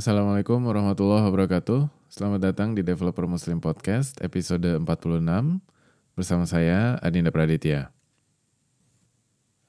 Assalamualaikum warahmatullahi wabarakatuh. Selamat datang di Developer Muslim Podcast episode 46 bersama saya Adinda Praditya.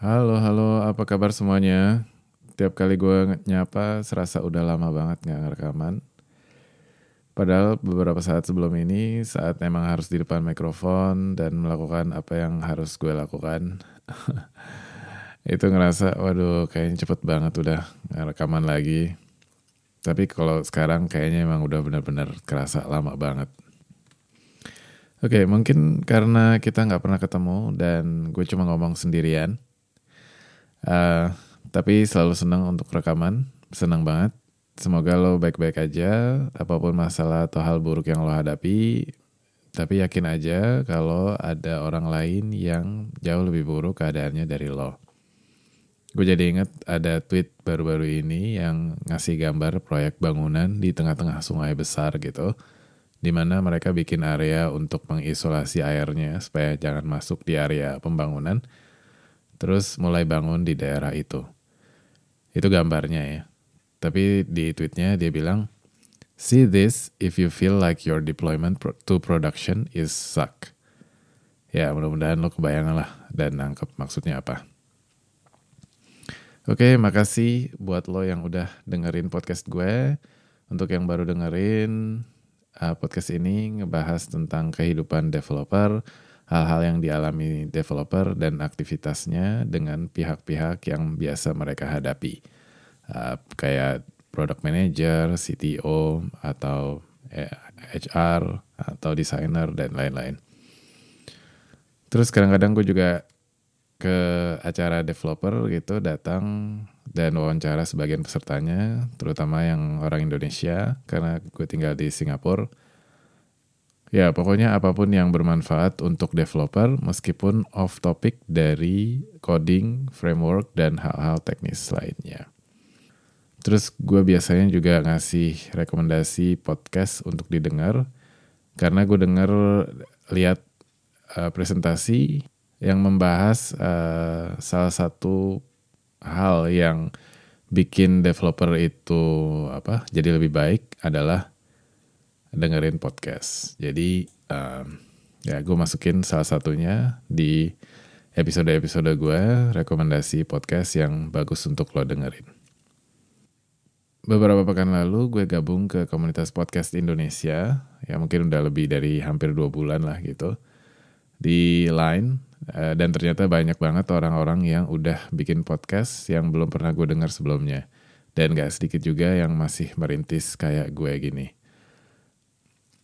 Halo, halo, apa kabar semuanya? Tiap kali gue nyapa serasa udah lama banget gak ngerekaman. Padahal beberapa saat sebelum ini, saat emang harus di depan mikrofon dan melakukan apa yang harus gue lakukan. itu ngerasa, waduh kayaknya cepet banget udah rekaman lagi tapi kalau sekarang kayaknya emang udah benar-benar kerasa lama banget. Oke, okay, mungkin karena kita nggak pernah ketemu dan gue cuma ngomong sendirian. Uh, tapi selalu senang untuk rekaman, senang banget. Semoga lo baik-baik aja, apa pun masalah atau hal buruk yang lo hadapi. Tapi yakin aja kalau ada orang lain yang jauh lebih buruk keadaannya dari lo. Gue jadi inget ada tweet baru-baru ini yang ngasih gambar proyek bangunan di tengah-tengah sungai besar gitu. Di mana mereka bikin area untuk mengisolasi airnya supaya jangan masuk di area pembangunan. Terus mulai bangun di daerah itu. Itu gambarnya ya. Tapi di tweetnya dia bilang, See this if you feel like your deployment to production is suck. Ya mudah-mudahan lo kebayangan lah dan nangkep maksudnya apa. Oke, makasih buat lo yang udah dengerin podcast gue. Untuk yang baru dengerin, uh, podcast ini ngebahas tentang kehidupan developer, hal-hal yang dialami developer dan aktivitasnya dengan pihak-pihak yang biasa mereka hadapi. Uh, kayak product manager, CTO, atau HR, atau designer, dan lain-lain. Terus kadang-kadang gue juga ke acara developer gitu datang dan wawancara sebagian pesertanya, terutama yang orang Indonesia karena gue tinggal di Singapura. Ya, pokoknya apa pun yang bermanfaat untuk developer meskipun off topic dari coding, framework, dan hal-hal teknis lainnya. Terus gue biasanya juga ngasih rekomendasi podcast untuk didengar karena gue denger lihat uh, presentasi yang membahas uh, salah satu hal yang bikin developer itu apa jadi lebih baik adalah dengerin podcast. Jadi um, ya gue masukin salah satunya di episode-episode gue rekomendasi podcast yang bagus untuk lo dengerin. Beberapa pekan lalu gue gabung ke komunitas podcast Indonesia, ya mungkin udah lebih dari hampir dua bulan lah gitu, di Line Eh, dan ternyata banyak banget orang-orang yang udah bikin podcast yang belum pernah gue dengar sebelumnya. Dan gak sedikit juga yang masih merintis kayak gue gini.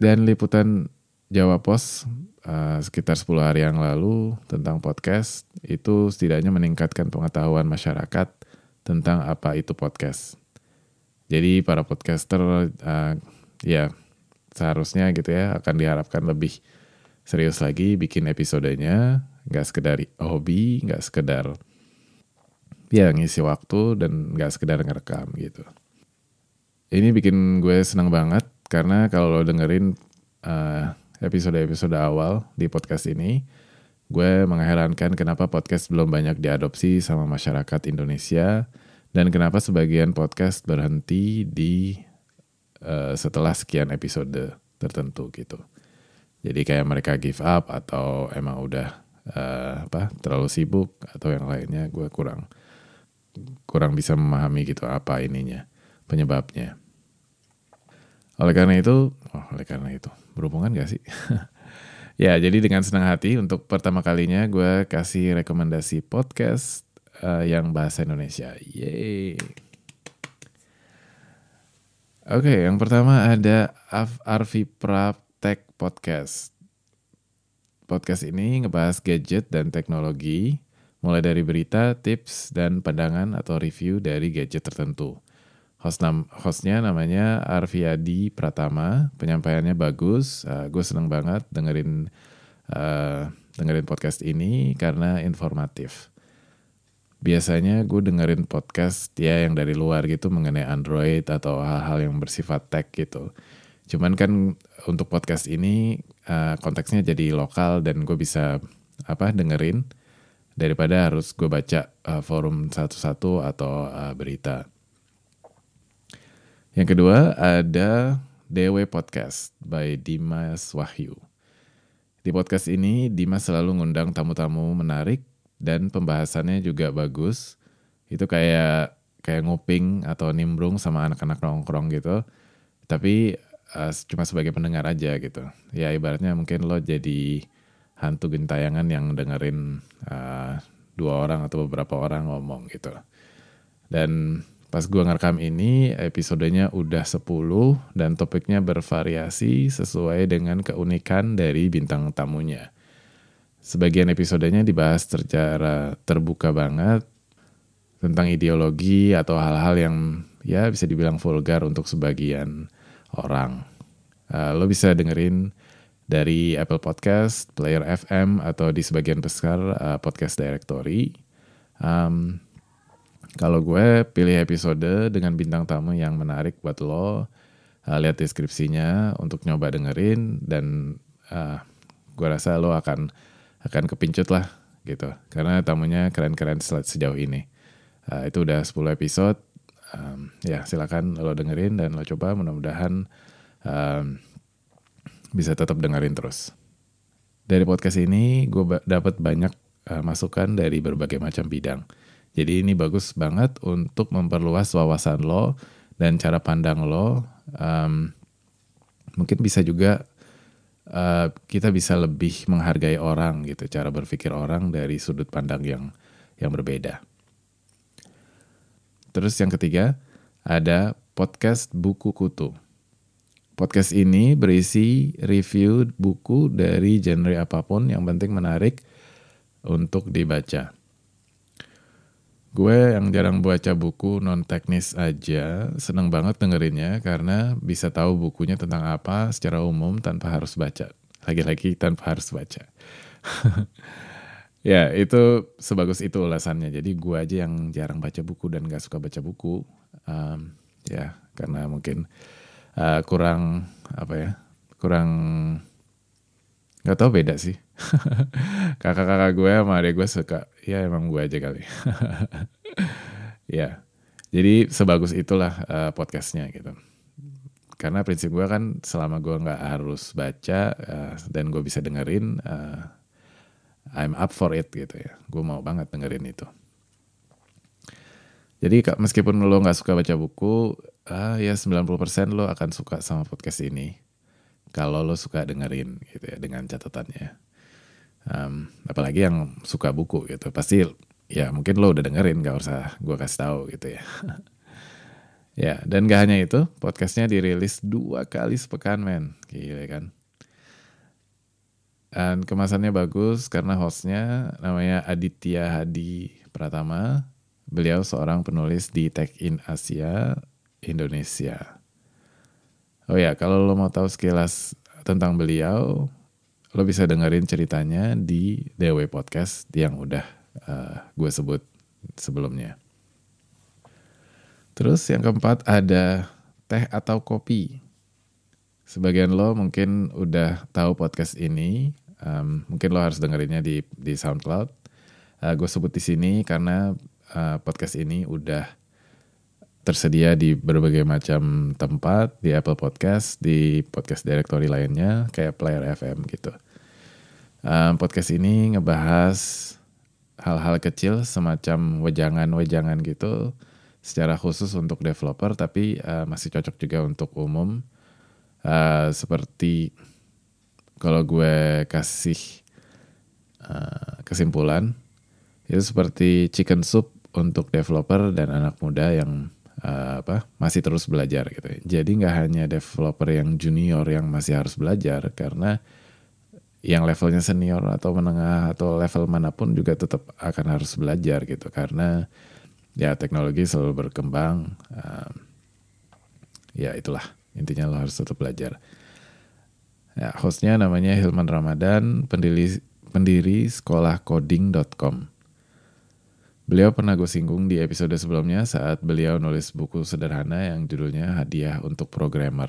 Dan liputan Jawa Pos uh, sekitar 10 hari yang lalu tentang podcast itu setidaknya meningkatkan pengetahuan masyarakat tentang apa itu podcast. Jadi para podcaster uh, ya seharusnya gitu ya akan diharapkan lebih serius lagi bikin episodenya nggak sekedar hobi nggak sekedar ya ngisi waktu dan nggak sekedar ngerekam gitu ini bikin gue senang banget karena kalau lo dengerin uh, episode-episode awal di podcast ini gue mengherankan kenapa podcast belum banyak diadopsi sama masyarakat Indonesia dan kenapa sebagian podcast berhenti di uh, setelah sekian episode tertentu gitu. Jadi kayak mereka give up atau emang udah uh, apa terlalu sibuk atau yang lainnya gue kurang kurang bisa memahami gitu apa ininya penyebabnya. Oleh karena itu oh oleh karena itu berhubungan gak sih? Ya jadi dengan senang hati untuk pertama kalinya gue kasih rekomendasi podcast uh, yang bahasa Indonesia. Yeay. Oke, okay, yang pertama ada Arvi Praptek Podcast. Podcast ini ngebahas gadget dan teknologi, mulai dari berita, tips, dan pandangan atau review dari gadget tertentu. Host nam hostnya namanya Arviadi Pratama, penyampaiannya bagus, uh, gue seneng banget dengerin uh, dengerin podcast ini karena informatif. Biasanya gue dengerin podcast ya yang dari luar gitu mengenai Android atau hal-hal yang bersifat tech gitu. Cuman kan untuk podcast ini uh, konteksnya jadi lokal dan gue bisa apa dengerin daripada harus gue baca uh, forum satu-satu atau uh, berita. Yang kedua ada DW Podcast by Dimas Wahyu. Di podcast ini Dimas selalu ngundang tamu-tamu menarik dan pembahasannya juga bagus. Itu kayak kayak nguping atau nimbrung sama anak-anak nongkrong gitu. Tapi uh, cuma sebagai pendengar aja gitu. Ya ibaratnya mungkin lo jadi hantu gentayangan yang dengerin uh, dua orang atau beberapa orang ngomong gitu. Dan Pas gue ngerekam ini, episodenya udah 10 dan topiknya bervariasi sesuai dengan keunikan dari bintang tamunya. Sebagian episodenya dibahas secara terbuka banget tentang ideologi atau hal-hal yang ya bisa dibilang vulgar untuk sebagian orang. Uh, lo bisa dengerin dari Apple Podcast, Player FM, atau di sebagian besar uh, podcast directory. Um, kalau gue pilih episode dengan bintang tamu yang menarik buat lo, uh, lihat deskripsinya untuk nyoba dengerin dan uh, gue rasa lo akan akan kepincut lah gitu. Karena tamunya keren-keren sejauh ini. Uh, itu udah 10 episode. Um, ya silakan lo dengerin dan lo coba mudah-mudahan um, bisa tetap dengerin terus. Dari podcast ini gue dapat banyak uh, masukan dari berbagai macam bidang. Jadi ini bagus banget untuk memperluas wawasan lo dan cara pandang lo. Um, mungkin bisa juga uh, kita bisa lebih menghargai orang gitu, cara berpikir orang dari sudut pandang yang yang berbeda. Terus yang ketiga ada podcast buku kutu. Podcast ini berisi review buku dari genre apa pun yang penting menarik untuk dibaca. Gue yang jarang baca buku non teknis aja, seneng banget dengerinnya karena bisa tahu bukunya tentang apa secara umum tanpa harus baca. Lagi-lagi tanpa harus baca. ya itu sebagus itu ulasannya. Jadi gue aja yang jarang baca buku dan gak suka baca buku. Um, ya karena mungkin uh, kurang apa ya, kurang Gak tau beda sih. Kakak-kakak gue sama adik gue suka, ya emang gue aja kali. ya, jadi sebagus itulah uh, podcastnya gitu. Karena prinsip gue kan selama gue gak harus baca uh, dan gue bisa dengerin, uh, I'm up for it gitu ya. Gue mau banget dengerin itu. Jadi meskipun lo gak suka baca buku, uh, ya 90% lo akan suka sama podcast ini kalau lo suka dengerin gitu ya dengan catatannya. Um, apalagi yang suka buku gitu, pasti ya mungkin lo udah dengerin, gak usah gue kasih tahu gitu ya. ya dan gak hanya itu, podcastnya dirilis dua kali sepekan men, gila kan. Dan kemasannya bagus karena hostnya namanya Aditya Hadi Pratama. Beliau seorang penulis di Tech in Asia, Indonesia. Oh ya, kalau lo mau tahu sekilas tentang beliau, lo bisa dengerin ceritanya di DW Podcast yang udah uh, gue sebut sebelumnya. Terus yang keempat ada teh atau kopi. Sebagian lo mungkin udah tahu podcast ini, um, mungkin lo harus dengerinnya di di SoundCloud. Uh, gue sebut di sini karena uh, podcast ini udah tersedia di berbagai macam tempat di Apple Podcast, di podcast directory lainnya kayak Player FM gitu. Um, podcast ini ngebahas hal-hal kecil semacam wejangan-wejangan gitu secara khusus untuk developer tapi uh, masih cocok juga untuk umum. Uh, seperti kalau gue kasih uh, kesimpulan itu seperti chicken soup untuk developer dan anak muda yang uh, apa masih terus belajar gitu. Jadi nggak hanya developer yang junior yang masih harus belajar karena yang levelnya senior atau menengah atau level mana pun juga tetap akan harus belajar gitu karena ya teknologi selalu berkembang. Um, ya itulah intinya lo harus tetap belajar. Ya, hostnya namanya Hilman Ramadan, pendiri pendiri sekolah coding.com. Beliau pernah gue singgung di episode sebelumnya saat beliau nulis buku sederhana yang judulnya Hadiah untuk Programmer.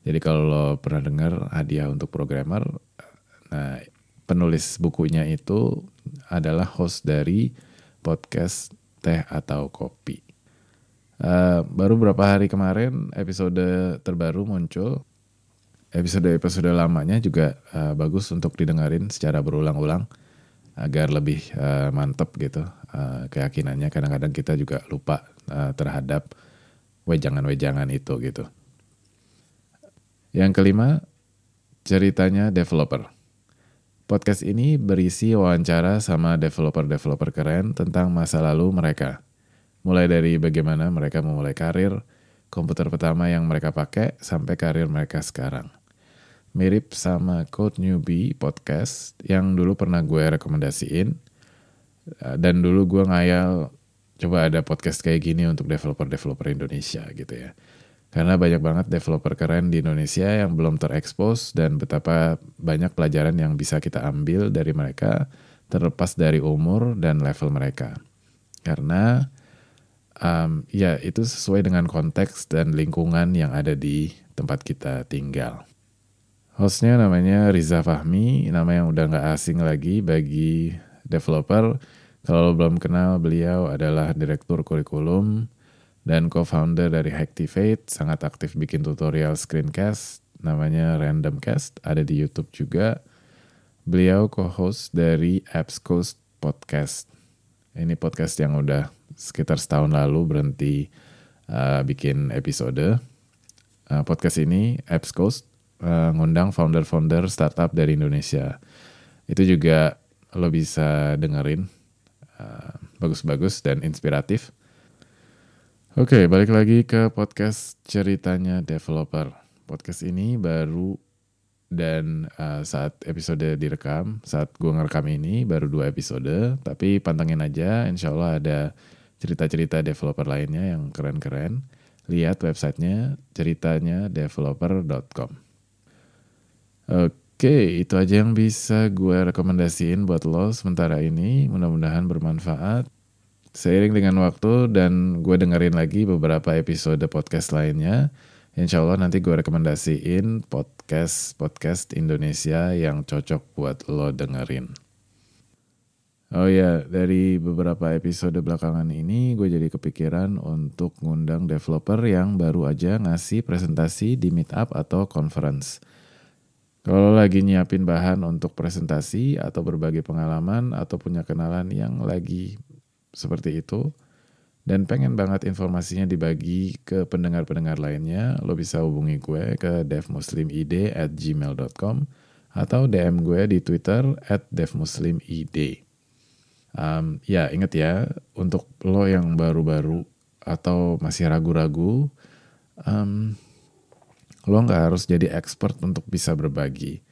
Jadi kalau lo pernah dengar Hadiah untuk Programmer, nah penulis bukunya itu adalah host dari podcast Teh atau Kopi. Uh, baru beberapa hari kemarin episode terbaru muncul. Episode-episode lamanya juga uh, bagus untuk didengarin secara berulang-ulang agar lebih uh, mantep gitu uh, keyakinannya. Kadang-kadang kita juga lupa uh, terhadap wejangan-wejangan itu gitu. Yang kelima, ceritanya developer. Podcast ini berisi wawancara sama developer-developer keren tentang masa lalu mereka. Mulai dari bagaimana mereka memulai karir, komputer pertama yang mereka pakai, sampai karir mereka sekarang. Mirip sama Code Newbie podcast yang dulu pernah gue rekomendasiin. Dan dulu gue ngayal coba ada podcast kayak gini untuk developer-developer Indonesia gitu ya. Karena banyak banget developer keren di Indonesia yang belum terekspos dan betapa banyak pelajaran yang bisa kita ambil dari mereka terlepas dari umur dan level mereka. Karena um, ya itu sesuai dengan konteks dan lingkungan yang ada di tempat kita tinggal. Hostnya namanya Riza Fahmi, nama yang udah gak asing lagi bagi developer. Kalau belum kenal, beliau adalah direktur kurikulum dan co-founder dari Hacktivate, sangat aktif bikin tutorial screencast, namanya Randomcast, ada di YouTube juga. Beliau co-host dari Apps Coast Podcast. Ini podcast yang udah sekitar setahun lalu berhenti uh, bikin episode. Uh, podcast ini, Apps Coast, uh, ngundang founder-founder startup dari Indonesia. Itu juga lo bisa dengerin, bagus-bagus uh, dan inspiratif Oke, balik lagi ke podcast ceritanya developer. Podcast ini baru dan uh, saat episode direkam, saat gue ngerekam ini baru dua episode, tapi pantengin aja, insya Allah ada cerita-cerita developer lainnya yang keren-keren. Lihat websitenya ceritanya developer.com. Oke, itu aja yang bisa gue rekomendasiin buat lo sementara ini. Mudah-mudahan bermanfaat. Seiring dengan waktu dan gue dengerin lagi beberapa episode podcast lainnya, insya Allah nanti gue rekomendasiin podcast-podcast Indonesia yang cocok buat lo dengerin. Oh ya, dari beberapa episode belakangan ini gue jadi kepikiran untuk ngundang developer yang baru aja ngasih presentasi di meetup atau conference. Kalau lagi nyiapin bahan untuk presentasi atau berbagi pengalaman atau punya kenalan yang lagi seperti itu dan pengen banget informasinya dibagi ke pendengar-pendengar lainnya, lo bisa hubungi gue ke devmuslimid at gmail.com atau DM gue di Twitter at devmuslimid. Um, ya inget ya, untuk lo yang baru-baru atau masih ragu-ragu, um, lo nggak harus jadi expert untuk bisa berbagi.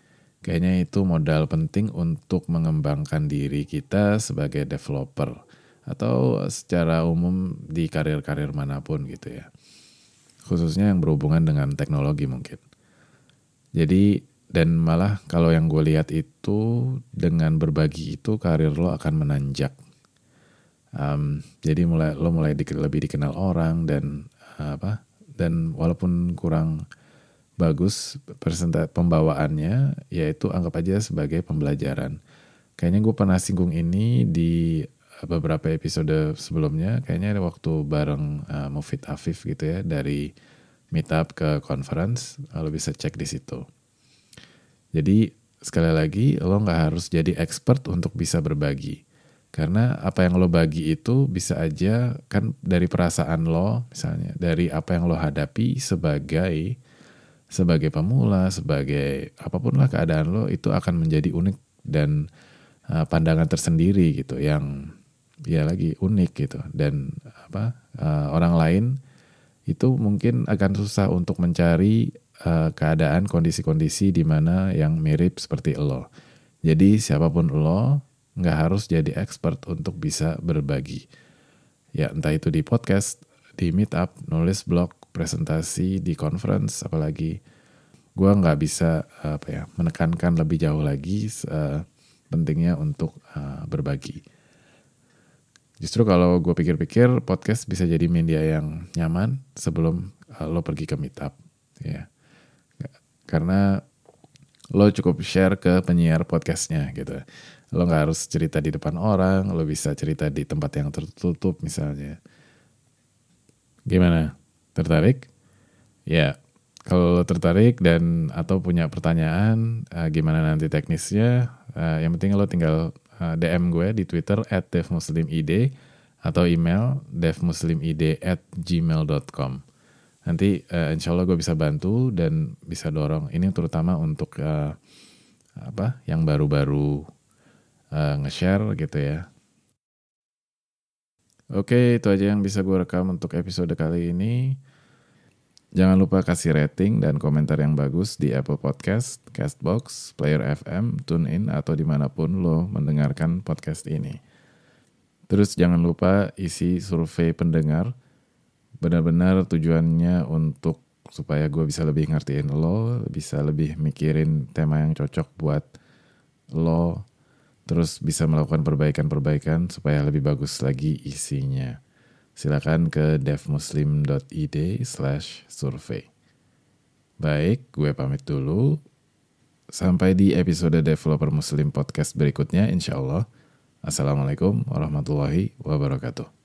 Kayaknya itu modal penting untuk mengembangkan diri kita sebagai developer atau secara umum di karir-karir mana pun gitu ya. Khususnya yang berhubungan dengan teknologi mungkin. Jadi dan malah kalau yang gue lihat itu dengan berbagi itu karir lo akan menanjak. Um, jadi mulai lo mulai di, lebih dikenal orang dan uh, apa dan walaupun kurang bagus presentasi pembawaannya yaitu anggap aja sebagai pembelajaran. Kayaknya gue pernah singgung ini di beberapa episode sebelumnya. Kayaknya ada waktu bareng uh, Mufid Afif gitu ya dari meetup ke conference. Lo bisa cek di situ. Jadi sekali lagi lo nggak harus jadi expert untuk bisa berbagi. Karena apa yang lo bagi itu bisa aja kan dari perasaan lo misalnya dari apa yang lo hadapi sebagai sebagai pemula sebagai apa pun lah keadaan lo itu akan menjadi unik dan uh, pandangan tersendiri gitu yang ya lagi unik gitu dan apa uh, orang lain itu mungkin akan susah untuk mencari uh, keadaan kondisi-kondisi di mana yang mirip seperti lo. Jadi siapa pun lo nggak harus jadi expert untuk bisa berbagi. Ya entah itu di podcast, di meetup, nulis blog, presentasi, di conference, apalagi gue nggak bisa apa ya menekankan lebih jauh lagi uh, pentingnya untuk uh, berbagi. Justru kalau gue pikir-pikir podcast bisa jadi media yang nyaman sebelum uh, lo pergi ke meetup, ya. Karena lo cukup share ke penyiar podcastnya gitu. Lo nggak harus cerita di depan orang, lo bisa cerita di tempat yang tertutup misalnya. Gimana? Tertarik? Ya, kalau tertarik dan atau punya pertanyaan uh, gimana nanti teknisnya, uh, yang penting lo tinggal uh, eh, DM gue di Twitter at devmuslimid atau email devmuslimid at gmail.com. Nanti uh, insya Allah gue bisa bantu dan bisa dorong. Ini terutama untuk uh, apa yang baru-baru uh, nge-share gitu ya Oke, itu aja yang bisa gue rekam untuk episode kali ini. Jangan lupa kasih rating dan komentar yang bagus di Apple Podcast, Castbox, Player FM, TuneIn, atau di mana pun lo mendengarkan podcast ini. Terus jangan lupa isi survei pendengar. Benar-benar tujuannya untuk supaya gue bisa lebih ngertiin lo, bisa lebih mikirin tema yang cocok buat lo, terus bisa melakukan perbaikan-perbaikan supaya lebih bagus lagi isinya. Silakan ke devmuslim.id slash survey. Baik, gue pamit dulu. Sampai di episode Developer Muslim Podcast berikutnya, insya Allah. Assalamualaikum warahmatullahi wabarakatuh.